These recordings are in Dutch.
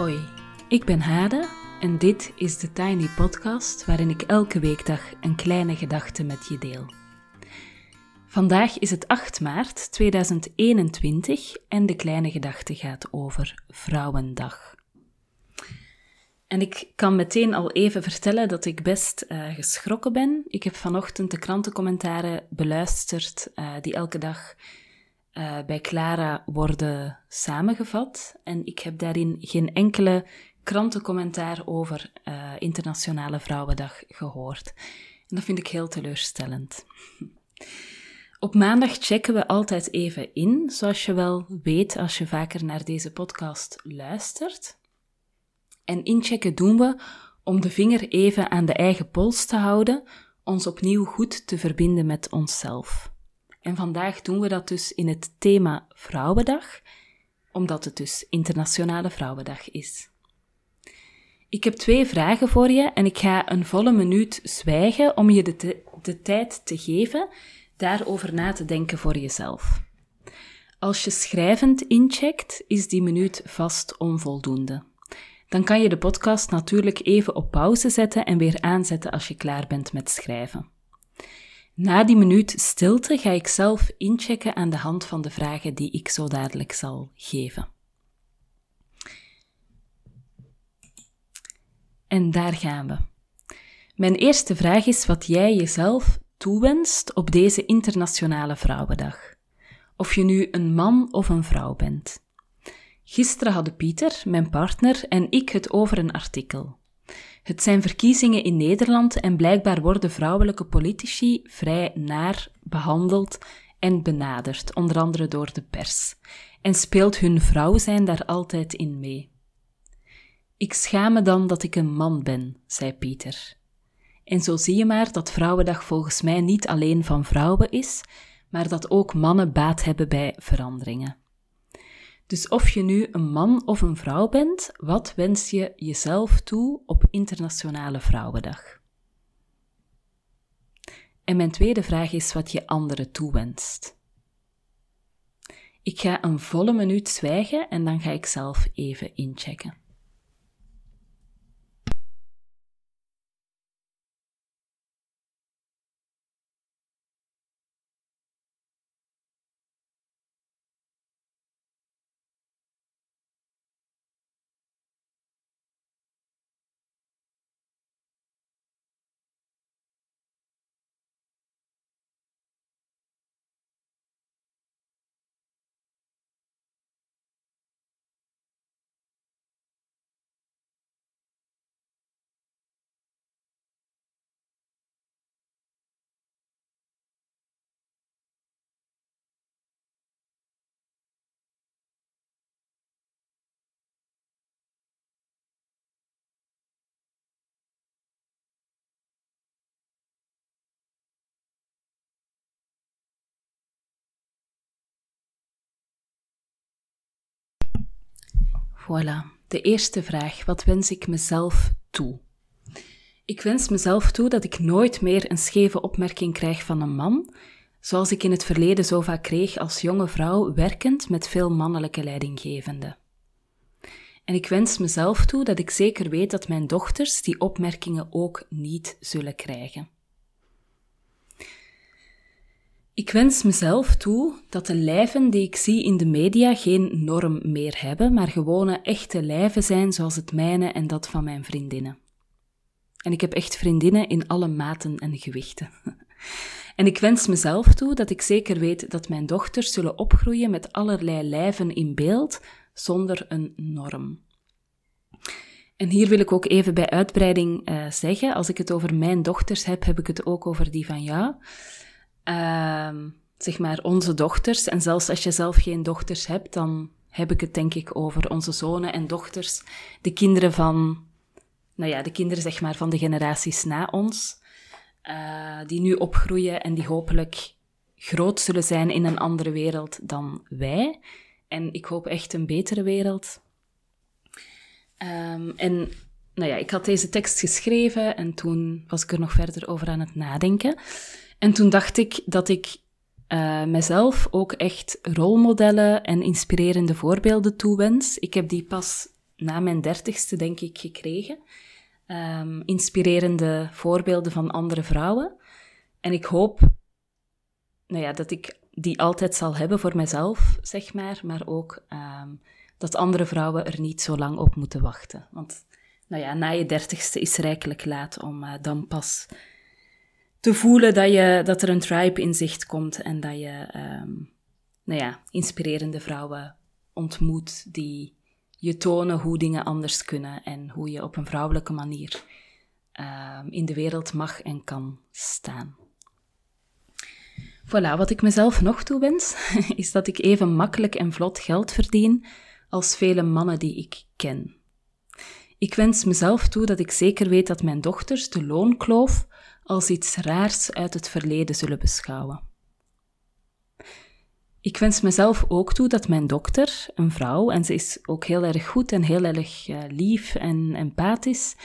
Hoi, ik ben Hade en dit is de Tiny Podcast waarin ik elke weekdag een kleine gedachte met je deel. Vandaag is het 8 maart 2021 en de kleine gedachte gaat over Vrouwendag. En ik kan meteen al even vertellen dat ik best uh, geschrokken ben. Ik heb vanochtend de krantencommentaren beluisterd uh, die elke dag uh, bij Clara worden samengevat. En ik heb daarin geen enkele krantencommentaar over uh, Internationale Vrouwendag gehoord. En dat vind ik heel teleurstellend. Op maandag checken we altijd even in, zoals je wel weet als je vaker naar deze podcast luistert. En inchecken doen we om de vinger even aan de eigen pols te houden, ons opnieuw goed te verbinden met onszelf. En vandaag doen we dat dus in het thema Vrouwendag, omdat het dus Internationale Vrouwendag is. Ik heb twee vragen voor je en ik ga een volle minuut zwijgen om je de, de tijd te geven daarover na te denken voor jezelf. Als je schrijvend incheckt, is die minuut vast onvoldoende. Dan kan je de podcast natuurlijk even op pauze zetten en weer aanzetten als je klaar bent met schrijven. Na die minuut stilte ga ik zelf inchecken aan de hand van de vragen die ik zo dadelijk zal geven. En daar gaan we. Mijn eerste vraag is wat jij jezelf toewenst op deze Internationale Vrouwendag. Of je nu een man of een vrouw bent. Gisteren hadden Pieter, mijn partner, en ik het over een artikel. Het zijn verkiezingen in Nederland en blijkbaar worden vrouwelijke politici vrij naar behandeld en benaderd, onder andere door de pers. En speelt hun vrouw zijn daar altijd in mee. Ik schaam me dan dat ik een man ben, zei Pieter. En zo zie je maar dat Vrouwendag volgens mij niet alleen van vrouwen is, maar dat ook mannen baat hebben bij veranderingen. Dus of je nu een man of een vrouw bent, wat wens je jezelf toe op Internationale Vrouwendag? En mijn tweede vraag is wat je anderen toewenst. Ik ga een volle minuut zwijgen en dan ga ik zelf even inchecken. Voilà, de eerste vraag. Wat wens ik mezelf toe? Ik wens mezelf toe dat ik nooit meer een scheve opmerking krijg van een man, zoals ik in het verleden zo vaak kreeg als jonge vrouw werkend met veel mannelijke leidinggevenden. En ik wens mezelf toe dat ik zeker weet dat mijn dochters die opmerkingen ook niet zullen krijgen. Ik wens mezelf toe dat de lijven die ik zie in de media geen norm meer hebben, maar gewone echte lijven zijn zoals het mijne en dat van mijn vriendinnen. En ik heb echt vriendinnen in alle maten en gewichten. En ik wens mezelf toe dat ik zeker weet dat mijn dochters zullen opgroeien met allerlei lijven in beeld, zonder een norm. En hier wil ik ook even bij uitbreiding uh, zeggen, als ik het over mijn dochters heb, heb ik het ook over die van jou. Uh, zeg maar onze dochters. En zelfs als je zelf geen dochters hebt, dan heb ik het denk ik over onze zonen en dochters. De kinderen van, nou ja, de kinderen zeg maar van de generaties na ons. Uh, die nu opgroeien en die hopelijk groot zullen zijn in een andere wereld dan wij. En ik hoop echt een betere wereld. Um, en nou ja, ik had deze tekst geschreven en toen was ik er nog verder over aan het nadenken. En toen dacht ik dat ik uh, mezelf ook echt rolmodellen en inspirerende voorbeelden toewens. Ik heb die pas na mijn dertigste, denk ik, gekregen. Um, inspirerende voorbeelden van andere vrouwen. En ik hoop nou ja, dat ik die altijd zal hebben voor mezelf, zeg maar, maar ook um, dat andere vrouwen er niet zo lang op moeten wachten. Want nou ja, na je dertigste is rijkelijk laat om uh, dan pas te voelen dat, je, dat er een tribe in zicht komt en dat je um, nou ja, inspirerende vrouwen ontmoet die je tonen hoe dingen anders kunnen en hoe je op een vrouwelijke manier um, in de wereld mag en kan staan. Voilà, wat ik mezelf nog toewens, is dat ik even makkelijk en vlot geld verdien als vele mannen die ik ken. Ik wens mezelf toe dat ik zeker weet dat mijn dochters de loonkloof als iets raars uit het verleden zullen beschouwen. Ik wens mezelf ook toe dat mijn dokter, een vrouw, en ze is ook heel erg goed en heel erg uh, lief en empathisch,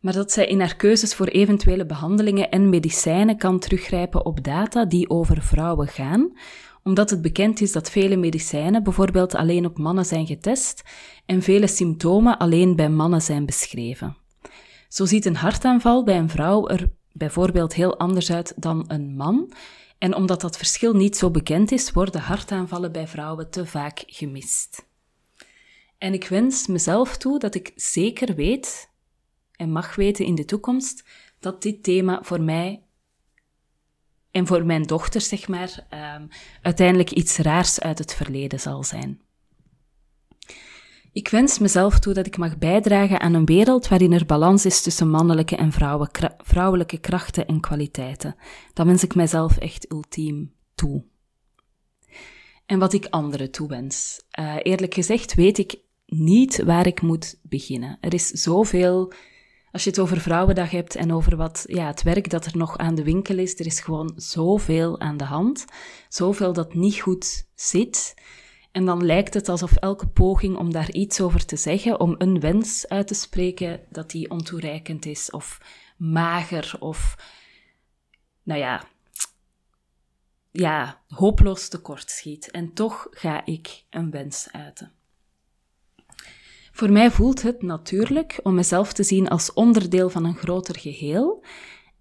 maar dat zij in haar keuzes voor eventuele behandelingen en medicijnen kan teruggrijpen op data die over vrouwen gaan, omdat het bekend is dat vele medicijnen bijvoorbeeld alleen op mannen zijn getest en vele symptomen alleen bij mannen zijn beschreven. Zo ziet een hartaanval bij een vrouw er bijvoorbeeld heel anders uit dan een man, en omdat dat verschil niet zo bekend is, worden hartaanvallen bij vrouwen te vaak gemist. En ik wens mezelf toe dat ik zeker weet en mag weten in de toekomst dat dit thema voor mij en voor mijn dochter, zeg maar, um, uiteindelijk iets raars uit het verleden zal zijn. Ik wens mezelf toe dat ik mag bijdragen aan een wereld waarin er balans is tussen mannelijke en vrouwelijke krachten en kwaliteiten. Dat wens ik mijzelf echt ultiem toe. En wat ik anderen toewens. Uh, eerlijk gezegd weet ik niet waar ik moet beginnen. Er is zoveel als je het over Vrouwendag hebt en over wat, ja, het werk dat er nog aan de winkel is, er is gewoon zoveel aan de hand. Zoveel dat niet goed zit. En dan lijkt het alsof elke poging om daar iets over te zeggen, om een wens uit te spreken, dat die ontoereikend is of mager of, nou ja, ja, hopeloos tekortschiet. En toch ga ik een wens uiten. Voor mij voelt het natuurlijk om mezelf te zien als onderdeel van een groter geheel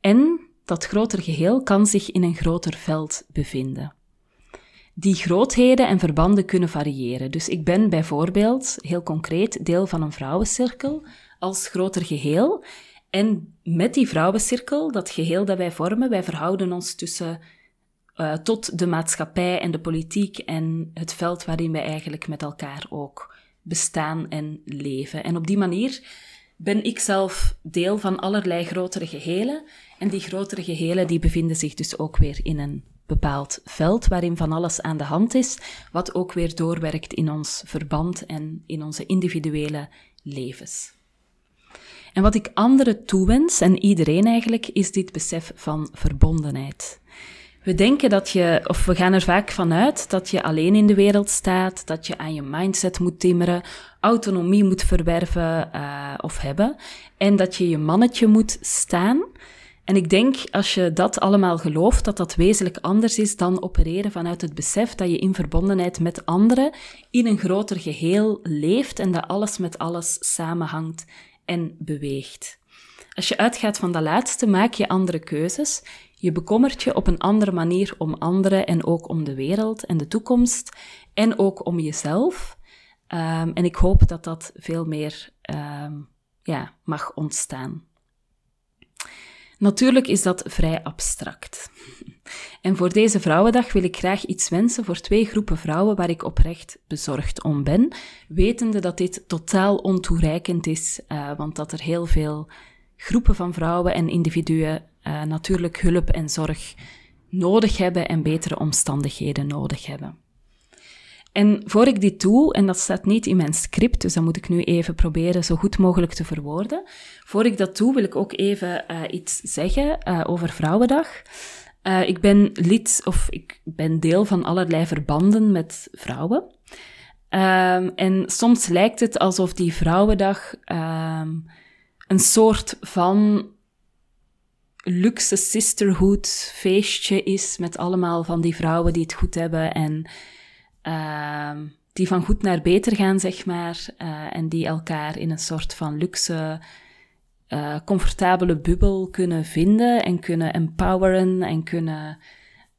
en dat groter geheel kan zich in een groter veld bevinden. Die grootheden en verbanden kunnen variëren. Dus ik ben bijvoorbeeld, heel concreet, deel van een vrouwencirkel als groter geheel. En met die vrouwencirkel, dat geheel dat wij vormen, wij verhouden ons tussen uh, tot de maatschappij en de politiek en het veld waarin wij eigenlijk met elkaar ook bestaan en leven. En op die manier ben ik zelf deel van allerlei grotere gehelen. En die grotere gehelen die bevinden zich dus ook weer in een bepaald veld waarin van alles aan de hand is, wat ook weer doorwerkt in ons verband en in onze individuele levens. En wat ik anderen toewens, en iedereen eigenlijk, is dit besef van verbondenheid. We denken dat je, of we gaan er vaak vanuit dat je alleen in de wereld staat, dat je aan je mindset moet timmeren, autonomie moet verwerven uh, of hebben, en dat je je mannetje moet staan. En ik denk, als je dat allemaal gelooft, dat dat wezenlijk anders is dan opereren vanuit het besef dat je in verbondenheid met anderen in een groter geheel leeft en dat alles met alles samenhangt en beweegt. Als je uitgaat van dat laatste, maak je andere keuzes. Je bekommert je op een andere manier om anderen en ook om de wereld en de toekomst en ook om jezelf. Um, en ik hoop dat dat veel meer um, ja, mag ontstaan. Natuurlijk is dat vrij abstract. En voor deze Vrouwendag wil ik graag iets wensen voor twee groepen vrouwen waar ik oprecht bezorgd om ben, wetende dat dit totaal ontoereikend is, uh, want dat er heel veel groepen van vrouwen en individuen uh, natuurlijk hulp en zorg nodig hebben en betere omstandigheden nodig hebben. En voor ik dit doe, en dat staat niet in mijn script, dus dat moet ik nu even proberen zo goed mogelijk te verwoorden. Voor ik dat doe, wil ik ook even uh, iets zeggen uh, over Vrouwendag. Uh, ik ben lid, of ik ben deel van allerlei verbanden met vrouwen. Um, en soms lijkt het alsof die Vrouwendag um, een soort van luxe sisterhood feestje is met allemaal van die vrouwen die het goed hebben en uh, die van goed naar beter gaan, zeg maar, uh, en die elkaar in een soort van luxe, uh, comfortabele bubbel kunnen vinden en kunnen empoweren en kunnen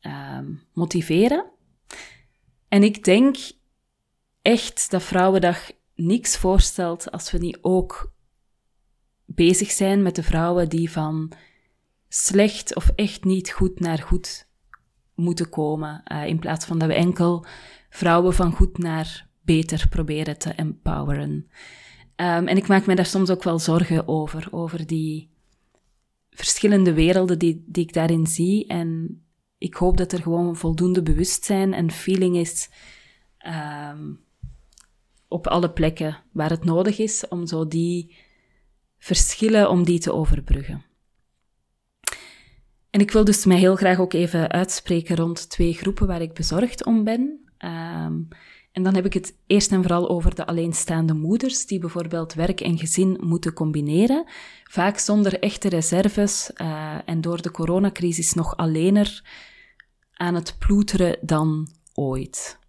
uh, motiveren. En ik denk echt dat Vrouwendag niks voorstelt als we niet ook bezig zijn met de vrouwen die van slecht of echt niet goed naar goed moeten komen. Uh, in plaats van dat we enkel vrouwen van goed naar beter proberen te empoweren. Um, en ik maak me daar soms ook wel zorgen over, over die verschillende werelden die, die ik daarin zie. En ik hoop dat er gewoon voldoende bewustzijn en feeling is um, op alle plekken waar het nodig is om zo die verschillen, om die te overbruggen. En ik wil dus mij heel graag ook even uitspreken rond twee groepen waar ik bezorgd om ben. Um, en dan heb ik het eerst en vooral over de alleenstaande moeders, die bijvoorbeeld werk en gezin moeten combineren, vaak zonder echte reserves uh, en door de coronacrisis nog alleener aan het ploeteren dan ooit.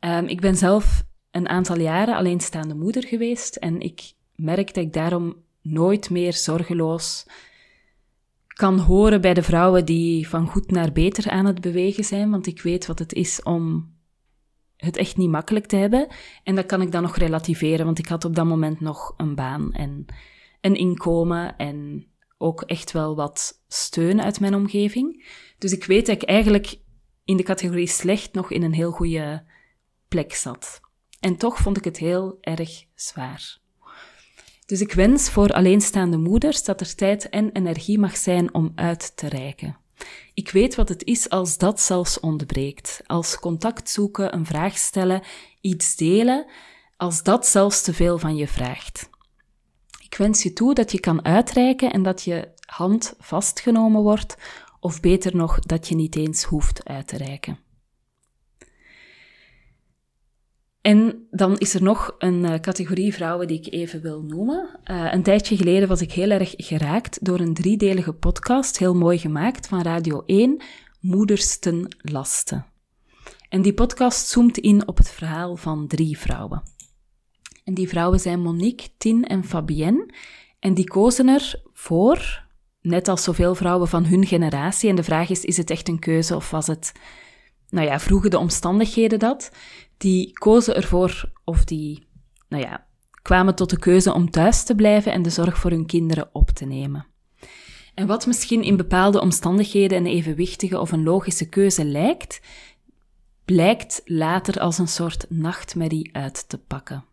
Um, ik ben zelf een aantal jaren alleenstaande moeder geweest en ik merk dat ik daarom nooit meer zorgeloos kan horen bij de vrouwen die van goed naar beter aan het bewegen zijn, want ik weet wat het is om het echt niet makkelijk te hebben. En dat kan ik dan nog relativeren, want ik had op dat moment nog een baan en een inkomen en ook echt wel wat steun uit mijn omgeving. Dus ik weet dat ik eigenlijk in de categorie slecht nog in een heel goede plek zat. En toch vond ik het heel erg zwaar. Dus ik wens voor alleenstaande moeders dat er tijd en energie mag zijn om uit te reiken. Ik weet wat het is als dat zelfs ontbreekt. Als contact zoeken, een vraag stellen, iets delen, als dat zelfs te veel van je vraagt. Ik wens je toe dat je kan uitreiken en dat je hand vastgenomen wordt, of beter nog, dat je niet eens hoeft uit te reiken. En dan is er nog een uh, categorie vrouwen die ik even wil noemen. Uh, een tijdje geleden was ik heel erg geraakt door een driedelige podcast, heel mooi gemaakt, van Radio 1, Moeders ten Laste. En die podcast zoomt in op het verhaal van drie vrouwen. En die vrouwen zijn Monique, Tin en Fabienne. En die kozen ervoor, net als zoveel vrouwen van hun generatie. En de vraag is, is het echt een keuze of was het, nou ja, vroegen de omstandigheden dat? die kozen ervoor, of die, nou ja, kwamen tot de keuze om thuis te blijven en de zorg voor hun kinderen op te nemen. En wat misschien in bepaalde omstandigheden een evenwichtige of een logische keuze lijkt, blijkt later als een soort nachtmerrie uit te pakken.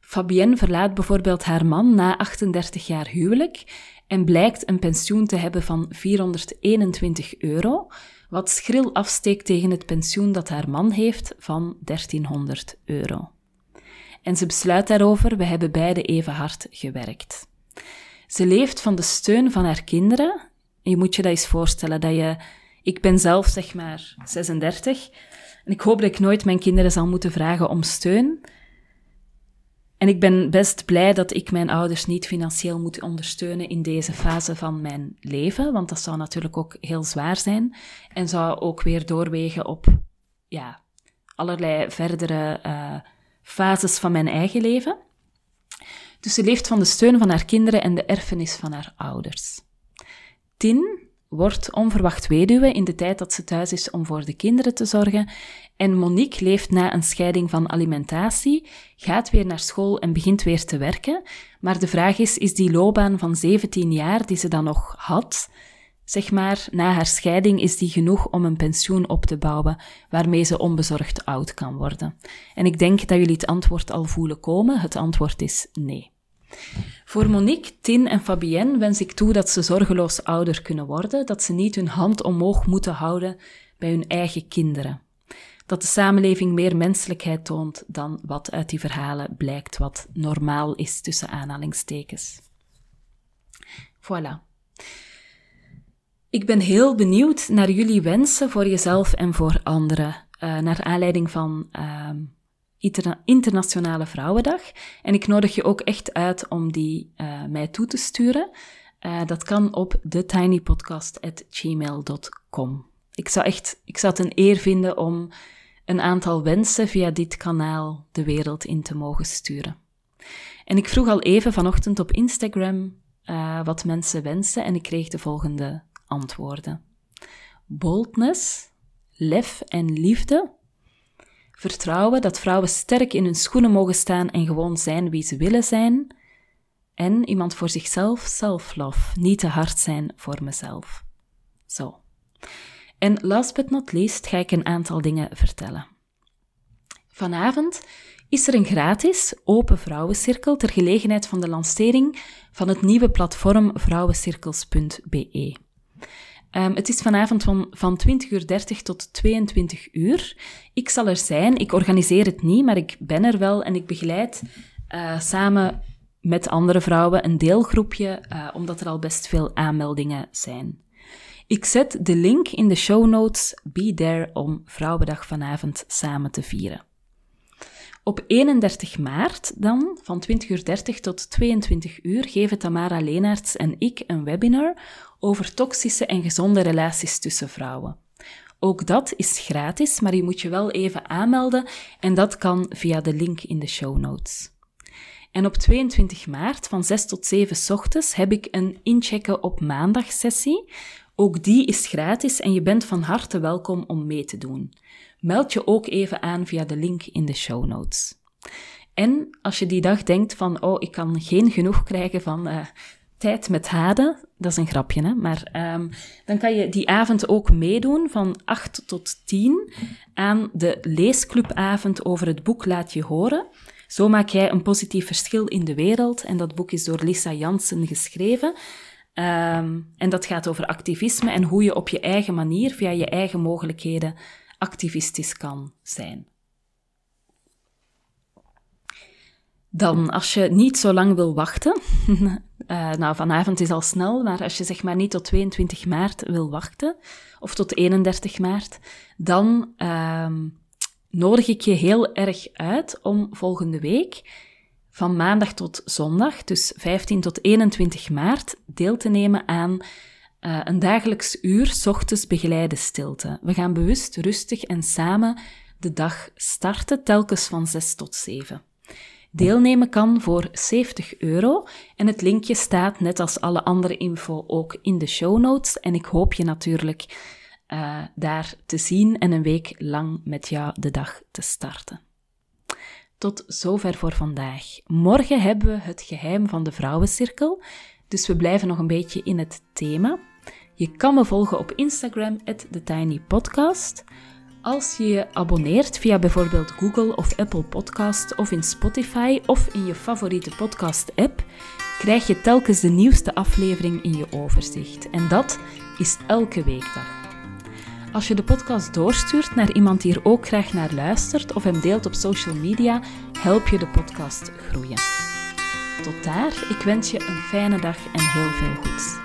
Fabienne verlaat bijvoorbeeld haar man na 38 jaar huwelijk en blijkt een pensioen te hebben van 421 euro, wat schril afsteekt tegen het pensioen dat haar man heeft van 1300 euro. En ze besluit daarover, we hebben beide even hard gewerkt. Ze leeft van de steun van haar kinderen. Je moet je dat eens voorstellen, dat je... Ik ben zelf zeg maar 36 en ik hoop dat ik nooit mijn kinderen zal moeten vragen om steun. En ik ben best blij dat ik mijn ouders niet financieel moet ondersteunen in deze fase van mijn leven, want dat zou natuurlijk ook heel zwaar zijn en zou ook weer doorwegen op ja, allerlei verdere uh, fases van mijn eigen leven. Dus ze leeft van de steun van haar kinderen en de erfenis van haar ouders. Tin wordt onverwacht weduwe in de tijd dat ze thuis is om voor de kinderen te zorgen. En Monique leeft na een scheiding van alimentatie, gaat weer naar school en begint weer te werken. Maar de vraag is, is die loopbaan van 17 jaar die ze dan nog had, zeg maar, na haar scheiding, is die genoeg om een pensioen op te bouwen waarmee ze onbezorgd oud kan worden? En ik denk dat jullie het antwoord al voelen komen. Het antwoord is nee. Voor Monique, Tin en Fabienne wens ik toe dat ze zorgeloos ouder kunnen worden, dat ze niet hun hand omhoog moeten houden bij hun eigen kinderen. Dat de samenleving meer menselijkheid toont dan wat uit die verhalen blijkt wat normaal is tussen aanhalingstekens. Voilà. Ik ben heel benieuwd naar jullie wensen voor jezelf en voor anderen, uh, naar aanleiding van uh, Internationale Vrouwendag. En ik nodig je ook echt uit om die uh, mij toe te sturen. Uh, dat kan op thetinypodcast.gmail.com. Ik zou echt, ik zou het een eer vinden om een aantal wensen via dit kanaal de wereld in te mogen sturen. En ik vroeg al even vanochtend op Instagram uh, wat mensen wensen en ik kreeg de volgende antwoorden. Boldness, lef en liefde. Vertrouwen dat vrouwen sterk in hun schoenen mogen staan en gewoon zijn wie ze willen zijn. En iemand voor zichzelf, self-love, niet te hard zijn voor mezelf. Zo. En last but not least ga ik een aantal dingen vertellen. Vanavond is er een gratis open vrouwencirkel ter gelegenheid van de lancering van het nieuwe platform vrouwencirkels.be. Um, het is vanavond van, van 20.30 uur tot 22 uur. Ik zal er zijn. Ik organiseer het niet, maar ik ben er wel en ik begeleid uh, samen met andere vrouwen een deelgroepje, uh, omdat er al best veel aanmeldingen zijn. Ik zet de link in de show notes. Be there om Vrouwendag vanavond samen te vieren. Op 31 maart dan, van 20.30 uur tot 22 uur, geven Tamara Leenaerts en ik een webinar over toxische en gezonde relaties tussen vrouwen. Ook dat is gratis, maar je moet je wel even aanmelden en dat kan via de link in de show notes. En op 22 maart van 6 tot 7 ochtends heb ik een inchecken op maandag sessie. Ook die is gratis en je bent van harte welkom om mee te doen. Meld je ook even aan via de link in de show notes. En als je die dag denkt van, oh, ik kan geen genoeg krijgen van uh, tijd met Hade, dat is een grapje, hè? maar um, dan kan je die avond ook meedoen van 8 tot 10 aan de leesclubavond over het boek Laat je horen. Zo maak jij een positief verschil in de wereld. En dat boek is door Lisa Jansen geschreven. Um, en dat gaat over activisme en hoe je op je eigen manier, via je eigen mogelijkheden, activistisch kan zijn. Dan, als je niet zo lang wil wachten, uh, nou vanavond is al snel, maar als je zeg maar niet tot 22 maart wil wachten, of tot 31 maart, dan uh, nodig ik je heel erg uit om volgende week van maandag tot zondag, dus 15 tot 21 maart, deel te nemen aan uh, een dagelijks uur ochtends begeleide stilte. We gaan bewust, rustig en samen de dag starten, telkens van 6 tot 7. Deelnemen kan voor 70 euro en het linkje staat net als alle andere info ook in de show notes. En ik hoop je natuurlijk uh, daar te zien en een week lang met jou de dag te starten. Tot zover voor vandaag. Morgen hebben we het geheim van de vrouwencirkel, dus we blijven nog een beetje in het thema. Je kan me volgen op Instagram, TheTinyPodcast. Als je je abonneert via bijvoorbeeld Google of Apple Podcast of in Spotify of in je favoriete podcast-app, krijg je telkens de nieuwste aflevering in je overzicht. En dat is elke weekdag. Als je de podcast doorstuurt naar iemand die er ook graag naar luistert of hem deelt op social media, help je de podcast groeien. Tot daar, ik wens je een fijne dag en heel veel goeds.